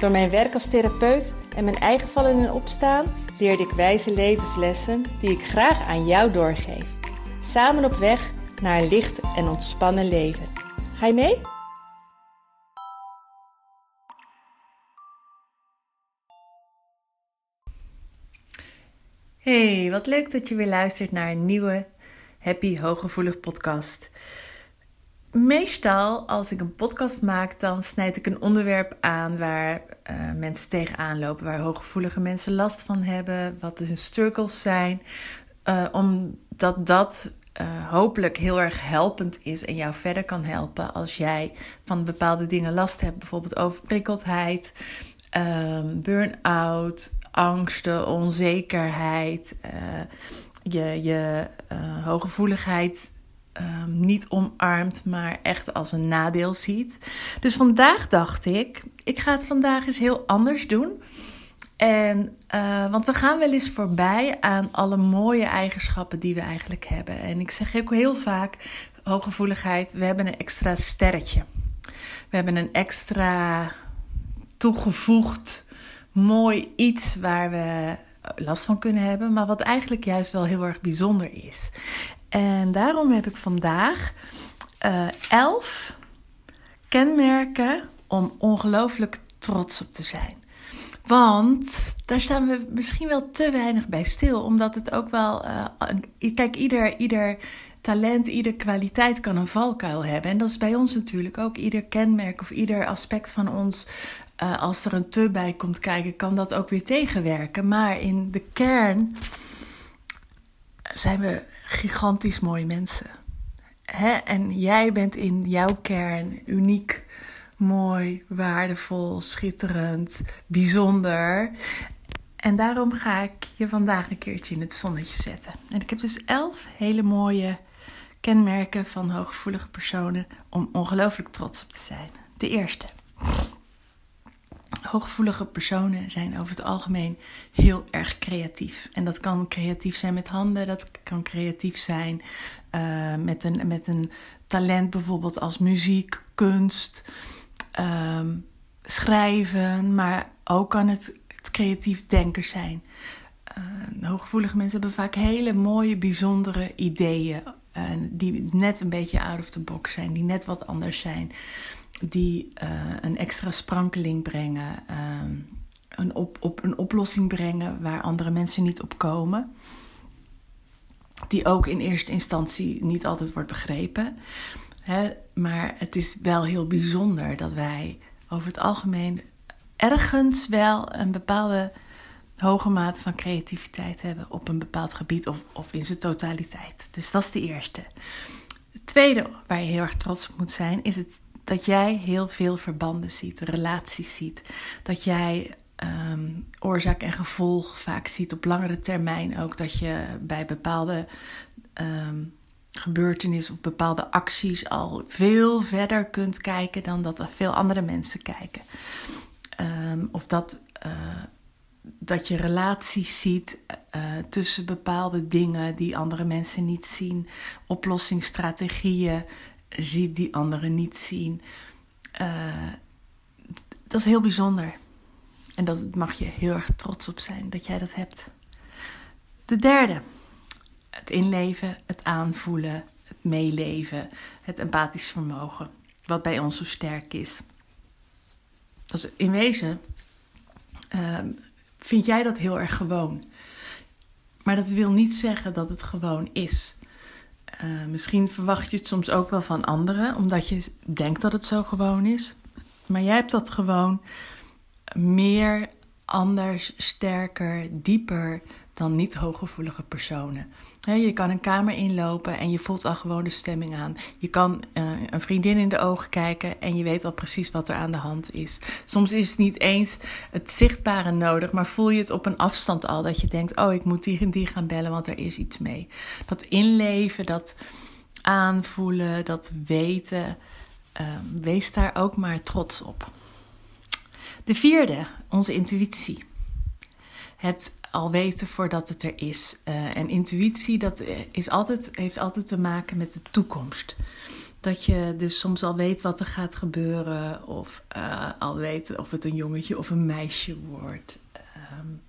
Door mijn werk als therapeut en mijn eigen vallen en opstaan leerde ik wijze levenslessen die ik graag aan jou doorgeef. Samen op weg naar een licht en ontspannen leven. Ga je mee? Hey, wat leuk dat je weer luistert naar een nieuwe Happy Hooggevoelig podcast. Meestal als ik een podcast maak, dan snijd ik een onderwerp aan waar uh, mensen tegenaan lopen, waar hooggevoelige mensen last van hebben, wat hun struggles zijn, uh, omdat dat uh, hopelijk heel erg helpend is en jou verder kan helpen als jij van bepaalde dingen last hebt, bijvoorbeeld overprikkeldheid, um, burn-out, angsten, onzekerheid, je, je hooggevoeligheid um, niet omarmt, maar echt als een nadeel ziet. Dus vandaag dacht ik, ik ga het vandaag eens heel anders doen. En, uh, want we gaan wel eens voorbij aan alle mooie eigenschappen die we eigenlijk hebben. En ik zeg ook heel vaak, hooggevoeligheid, we hebben een extra sterretje. We hebben een extra toegevoegd mooi iets waar we last van kunnen hebben, maar wat eigenlijk juist wel heel erg bijzonder is. En daarom heb ik vandaag uh, elf kenmerken om ongelooflijk trots op te zijn. Want daar staan we misschien wel te weinig bij stil, omdat het ook wel. Uh, kijk, ieder, ieder talent, ieder kwaliteit kan een valkuil hebben. En dat is bij ons natuurlijk ook. Ieder kenmerk of ieder aspect van ons uh, als er een te bij komt kijken, kan dat ook weer tegenwerken. Maar in de kern zijn we gigantisch mooie mensen. Hè? En jij bent in jouw kern uniek, mooi, waardevol, schitterend, bijzonder. En daarom ga ik je vandaag een keertje in het zonnetje zetten. En ik heb dus elf hele mooie kenmerken van hooggevoelige personen om ongelooflijk trots op te zijn. De eerste. Hooggevoelige personen zijn over het algemeen heel erg creatief. En dat kan creatief zijn met handen, dat kan creatief zijn uh, met, een, met een talent bijvoorbeeld als muziek, kunst, uh, schrijven, maar ook kan het, het creatief denken zijn. Uh, hooggevoelige mensen hebben vaak hele mooie, bijzondere ideeën. die net een beetje out of the box zijn, die net wat anders zijn die uh, een extra sprankeling brengen, uh, een, op, op, een oplossing brengen waar andere mensen niet op komen. Die ook in eerste instantie niet altijd wordt begrepen. Hè? Maar het is wel heel bijzonder dat wij over het algemeen ergens wel een bepaalde hoge mate van creativiteit hebben op een bepaald gebied of, of in zijn totaliteit. Dus dat is de eerste. Het tweede waar je heel erg trots op moet zijn, is het dat jij heel veel verbanden ziet, relaties ziet. Dat jij um, oorzaak en gevolg vaak ziet op langere termijn ook. Dat je bij bepaalde um, gebeurtenissen of bepaalde acties al veel verder kunt kijken dan dat er veel andere mensen kijken. Um, of dat, uh, dat je relaties ziet uh, tussen bepaalde dingen die andere mensen niet zien, oplossingsstrategieën ziet die anderen niet zien. Uh, dat is heel bijzonder. En dat mag je heel erg trots op zijn dat jij dat hebt. De derde, het inleven, het aanvoelen, het meeleven, het empathisch vermogen, wat bij ons zo sterk is. Dat is in wezen, uh, vind jij dat heel erg gewoon. Maar dat wil niet zeggen dat het gewoon is. Uh, misschien verwacht je het soms ook wel van anderen, omdat je denkt dat het zo gewoon is. Maar jij hebt dat gewoon meer anders, sterker, dieper dan niet hooggevoelige personen. je kan een kamer inlopen en je voelt al gewoon de stemming aan. Je kan uh, een vriendin in de ogen kijken en je weet al precies wat er aan de hand is. Soms is het niet eens het zichtbare nodig, maar voel je het op een afstand al dat je denkt: oh, ik moet die en die gaan bellen, want er is iets mee. Dat inleven, dat aanvoelen, dat weten, uh, wees daar ook maar trots op. De vierde, onze intuïtie. Het al weten voordat het er is. Uh, en intuïtie dat is altijd, heeft altijd te maken met de toekomst. Dat je dus soms al weet wat er gaat gebeuren, of uh, al weet of het een jongetje of een meisje wordt. Um,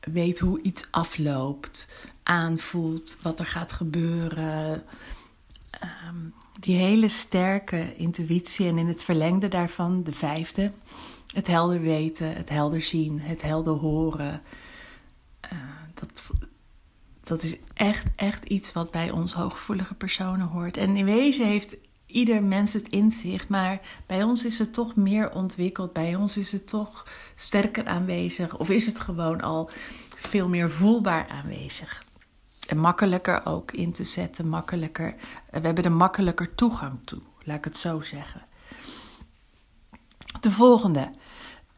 weet hoe iets afloopt, aanvoelt wat er gaat gebeuren. Um, die hele sterke intuïtie en in het verlengde daarvan, de vijfde, het helder weten, het helder zien, het helder horen. Uh, dat, dat is echt, echt iets wat bij ons hooggevoelige personen hoort. En in wezen heeft ieder mens het in zich, maar bij ons is het toch meer ontwikkeld. Bij ons is het toch sterker aanwezig. Of is het gewoon al veel meer voelbaar aanwezig. En makkelijker ook in te zetten, makkelijker. We hebben er makkelijker toegang toe, laat ik het zo zeggen. De volgende.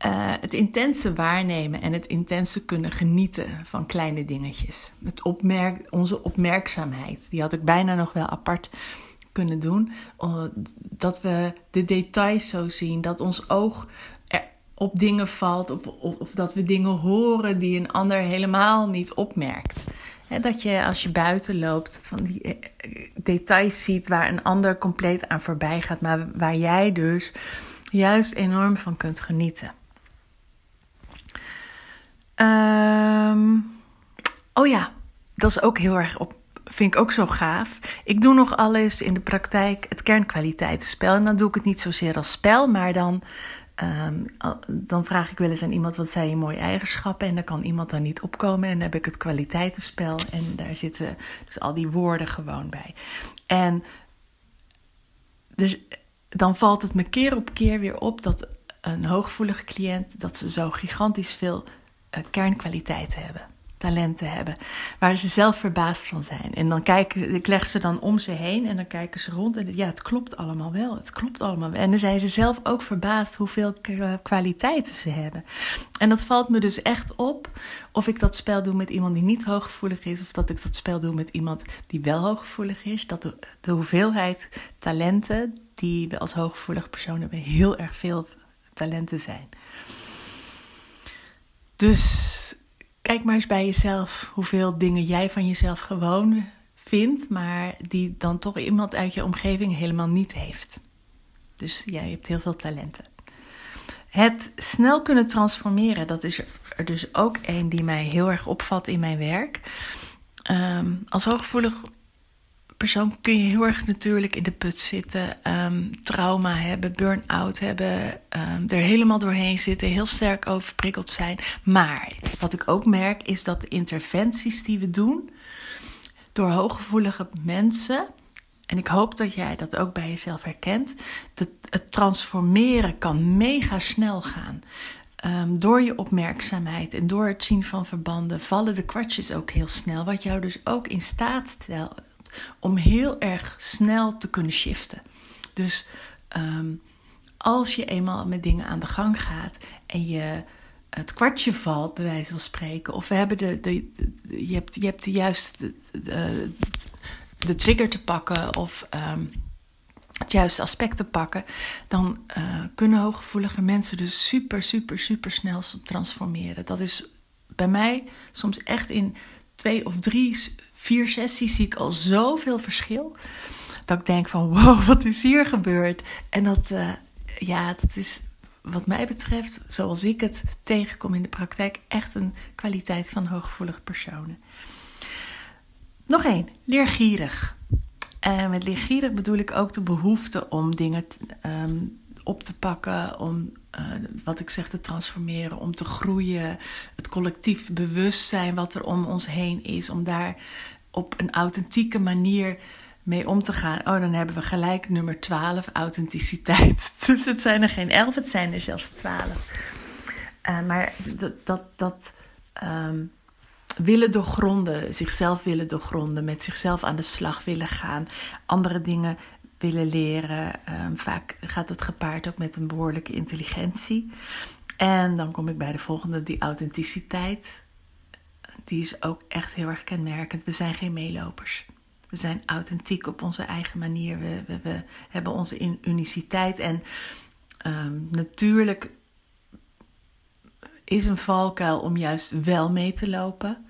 Uh, het intense waarnemen en het intense kunnen genieten van kleine dingetjes. Het opmerk, onze opmerkzaamheid, die had ik bijna nog wel apart kunnen doen. Dat we de details zo zien, dat ons oog op dingen valt of, of, dat we dingen horen die een ander helemaal niet opmerkt. dat je als je buiten loopt van die eh, details ziet waar een ander compleet aan voorbij gaat, maar waar jij dus juist enorm van kunt genieten. Um, oh ja, dat is ook heel erg op. Vind ik ook zo gaaf. Ik doe nog alles in de praktijk het kernkwaliteitenspel. En dan doe ik het niet zozeer als spel, maar dan, um, dan vraag ik wel eens aan iemand wat zijn je mooie eigenschappen. En dan kan iemand daar niet opkomen. En dan heb ik het kwaliteitenspel. En daar zitten dus al die woorden gewoon bij. En dus dan valt het me keer op keer weer op dat een hooggevoelige cliënt dat ze zo gigantisch veel uh, kernkwaliteiten hebben, talenten hebben, waar ze zelf verbaasd van zijn. En dan kijken, ik leg ze dan om ze heen en dan kijken ze rond en ja, het klopt allemaal wel, het klopt allemaal wel. En dan zijn ze zelf ook verbaasd hoeveel kwaliteiten ze hebben. En dat valt me dus echt op of ik dat spel doe met iemand die niet hooggevoelig is, of dat ik dat spel doe met iemand die wel hooggevoelig is. Dat de hoeveelheid talenten die we als hooggevoelig persoon hebben, heel erg veel talenten zijn. Dus kijk maar eens bij jezelf hoeveel dingen jij van jezelf gewoon vindt, maar die dan toch iemand uit je omgeving helemaal niet heeft. Dus jij hebt heel veel talenten. Het snel kunnen transformeren, dat is er dus ook een die mij heel erg opvalt in mijn werk. Um, als hooggevoelig persoon kun je heel erg natuurlijk in de put zitten, um, trauma hebben, burn-out hebben, um, er helemaal doorheen zitten, heel sterk overprikkeld zijn. Maar wat ik ook merk is dat de interventies die we doen door hooggevoelige mensen, en ik hoop dat jij dat ook bij jezelf herkent, dat het transformeren kan mega snel gaan. Um, door je opmerkzaamheid en door het zien van verbanden vallen de kwartjes ook heel snel, wat jou dus ook in staat stelt om heel erg snel te kunnen shiften. Dus ehm, als je eenmaal met dingen aan de gang gaat en je het kwartje valt, bij wijze van spreken, of we hebben de, de, je, hebt, je hebt de juiste de, trigger te pakken of um, het juiste aspect te pakken, dan uh, kunnen hooggevoelige mensen dus super, super, super snel transformeren. Dat is bij mij soms echt in twee of drie vier sessies zie ik al zoveel verschil. Dat ik denk van wow, wat is hier gebeurd? En dat, uh, ja, dat is wat mij betreft, zoals ik het tegenkom in de praktijk, echt een kwaliteit van hooggevoelige personen. Nog één, leergierig. En met leergierig bedoel ik ook de behoefte om dingen um, op te pakken, om uh, wat ik zeg te transformeren, om te groeien, het collectief bewustzijn wat er om ons heen is, om daar op een authentieke manier mee om te gaan. Oh, dan hebben we gelijk nummer 12, authenticiteit. Dus het zijn er geen 11, het zijn er zelfs 12. Uh, maar dat, dat, dat ehm, willen doorgronden, zichzelf willen doorgronden, met zichzelf aan de slag willen gaan, andere dingen willen leren. Ehm, vaak gaat het gepaard ook met een behoorlijke intelligentie. En dan kom ik bij de volgende, die authenticiteit. Die is ook echt heel erg kenmerkend. We zijn geen meelopers. We zijn authentiek op onze eigen manier. We, we, hebben onze uniciteit. En ehm, natuurlijk is een valkuil om juist wel mee te lopen.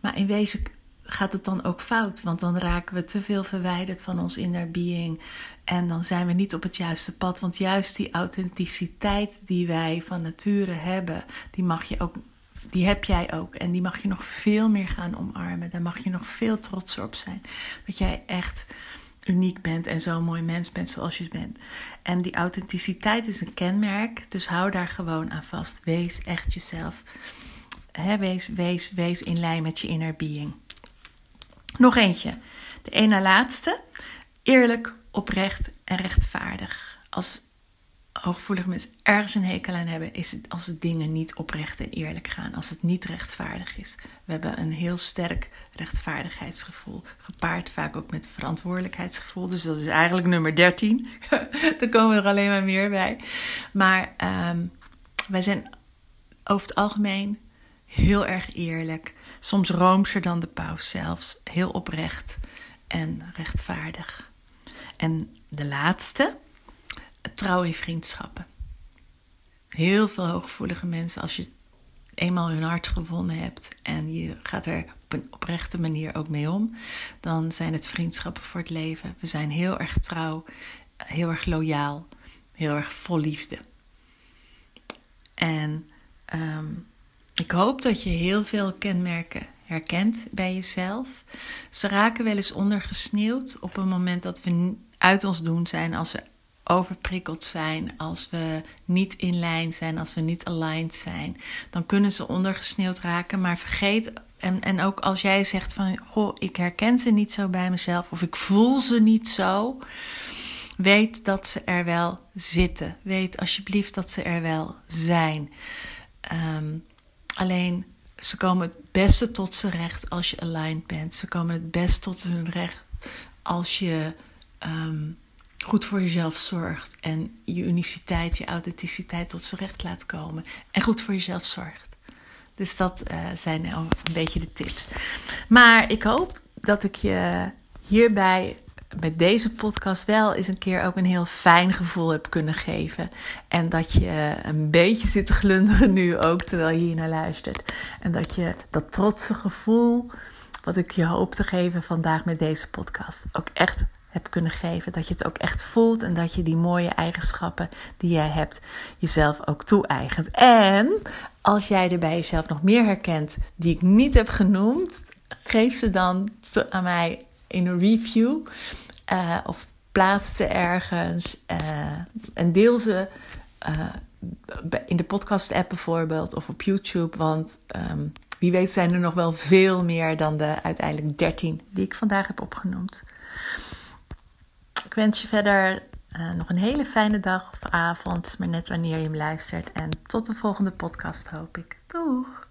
Maar in wezen gaat het dan ook fout. Want dan raken we te veel verwijderd van ons inner being. En dan zijn we niet op het juiste pad. Want juist die authenticiteit die wij van nature hebben, die mag je ook. Die heb jij ook. En die mag je nog veel meer gaan omarmen. Daar mag je nog veel trotser op zijn. Dat jij echt uniek bent en zo'n mooi mens bent zoals je bent. En die authenticiteit is een kenmerk. Dus hou daar gewoon aan vast. Wees echt jezelf. wees, wees, wees in lijn met je inner being. Nog eentje. De ene laatste. Eerlijk, oprecht en rechtvaardig. Als hooggevoelige mensen ergens een hekel aan hebben, is het als de dingen niet oprecht en eerlijk gaan. Als het niet rechtvaardig is. We hebben een heel sterk rechtvaardigheidsgevoel. Gepaard vaak ook met verantwoordelijkheidsgevoel. Dus dat is eigenlijk nummer 13. Dan komen er alleen maar meer bij. Maar um, wij zijn over het algemeen heel erg eerlijk. Soms roomser dan de paus zelfs. Heel oprecht en rechtvaardig. En de laatste, trouw in vriendschappen. Heel veel hooggevoelige mensen, als je eenmaal hun hart gewonnen hebt en je gaat er op een oprechte manier ook mee om, dan zijn het vriendschappen voor het leven. We zijn heel erg trouw, heel erg loyaal, heel erg vol liefde. En um, ik hoop dat je heel veel kenmerken herkent bij jezelf. Ze raken wel eens ondergesneeuwd op een moment dat we uit ons doen zijn, als we overprikkeld zijn, als we niet in lijn zijn, als we niet aligned zijn. Dan kunnen ze ondergesneeuwd raken, maar vergeet. En, en ook als jij zegt van, goh, ik herken ze niet zo bij mezelf of ik voel ze niet zo. Weet dat ze er wel zitten. Weet alsjeblieft dat ze er wel zijn. Um, Alleen ze komen het beste tot zijn recht als je aligned bent. Ze komen het best tot hun recht als je ehm, goed voor jezelf zorgt en je uniciteit, je authenticiteit tot zijn recht laat komen en goed voor jezelf zorgt. Dus dat uh, zijn nou een beetje de tips. Maar ik hoop dat ik je hierbij met deze podcast wel eens een keer ook een heel fijn gevoel heb kunnen geven. En dat je een beetje zit te glunderen nu ook terwijl je hier naar luistert. En dat je dat trotse gevoel, wat ik je hoop te geven vandaag met deze podcast, ook echt heb kunnen geven. Dat je het ook echt voelt en dat je die mooie eigenschappen die jij hebt jezelf ook toe-eigent. En als jij er bij jezelf nog meer herkent die ik niet heb genoemd, geef ze dan aan mij in een review. Uh, of plaats ze ergens uh, en deel ze uh, in de podcast-app bijvoorbeeld of op YouTube. Want um, wie weet zijn er nog wel veel meer dan de uiteindelijk 13 die ik vandaag heb opgenoemd. Ik wens je verder nog een hele fijne dag of avond, maar net wanneer je hem luistert. En tot de volgende podcast hoop ik. Doeg!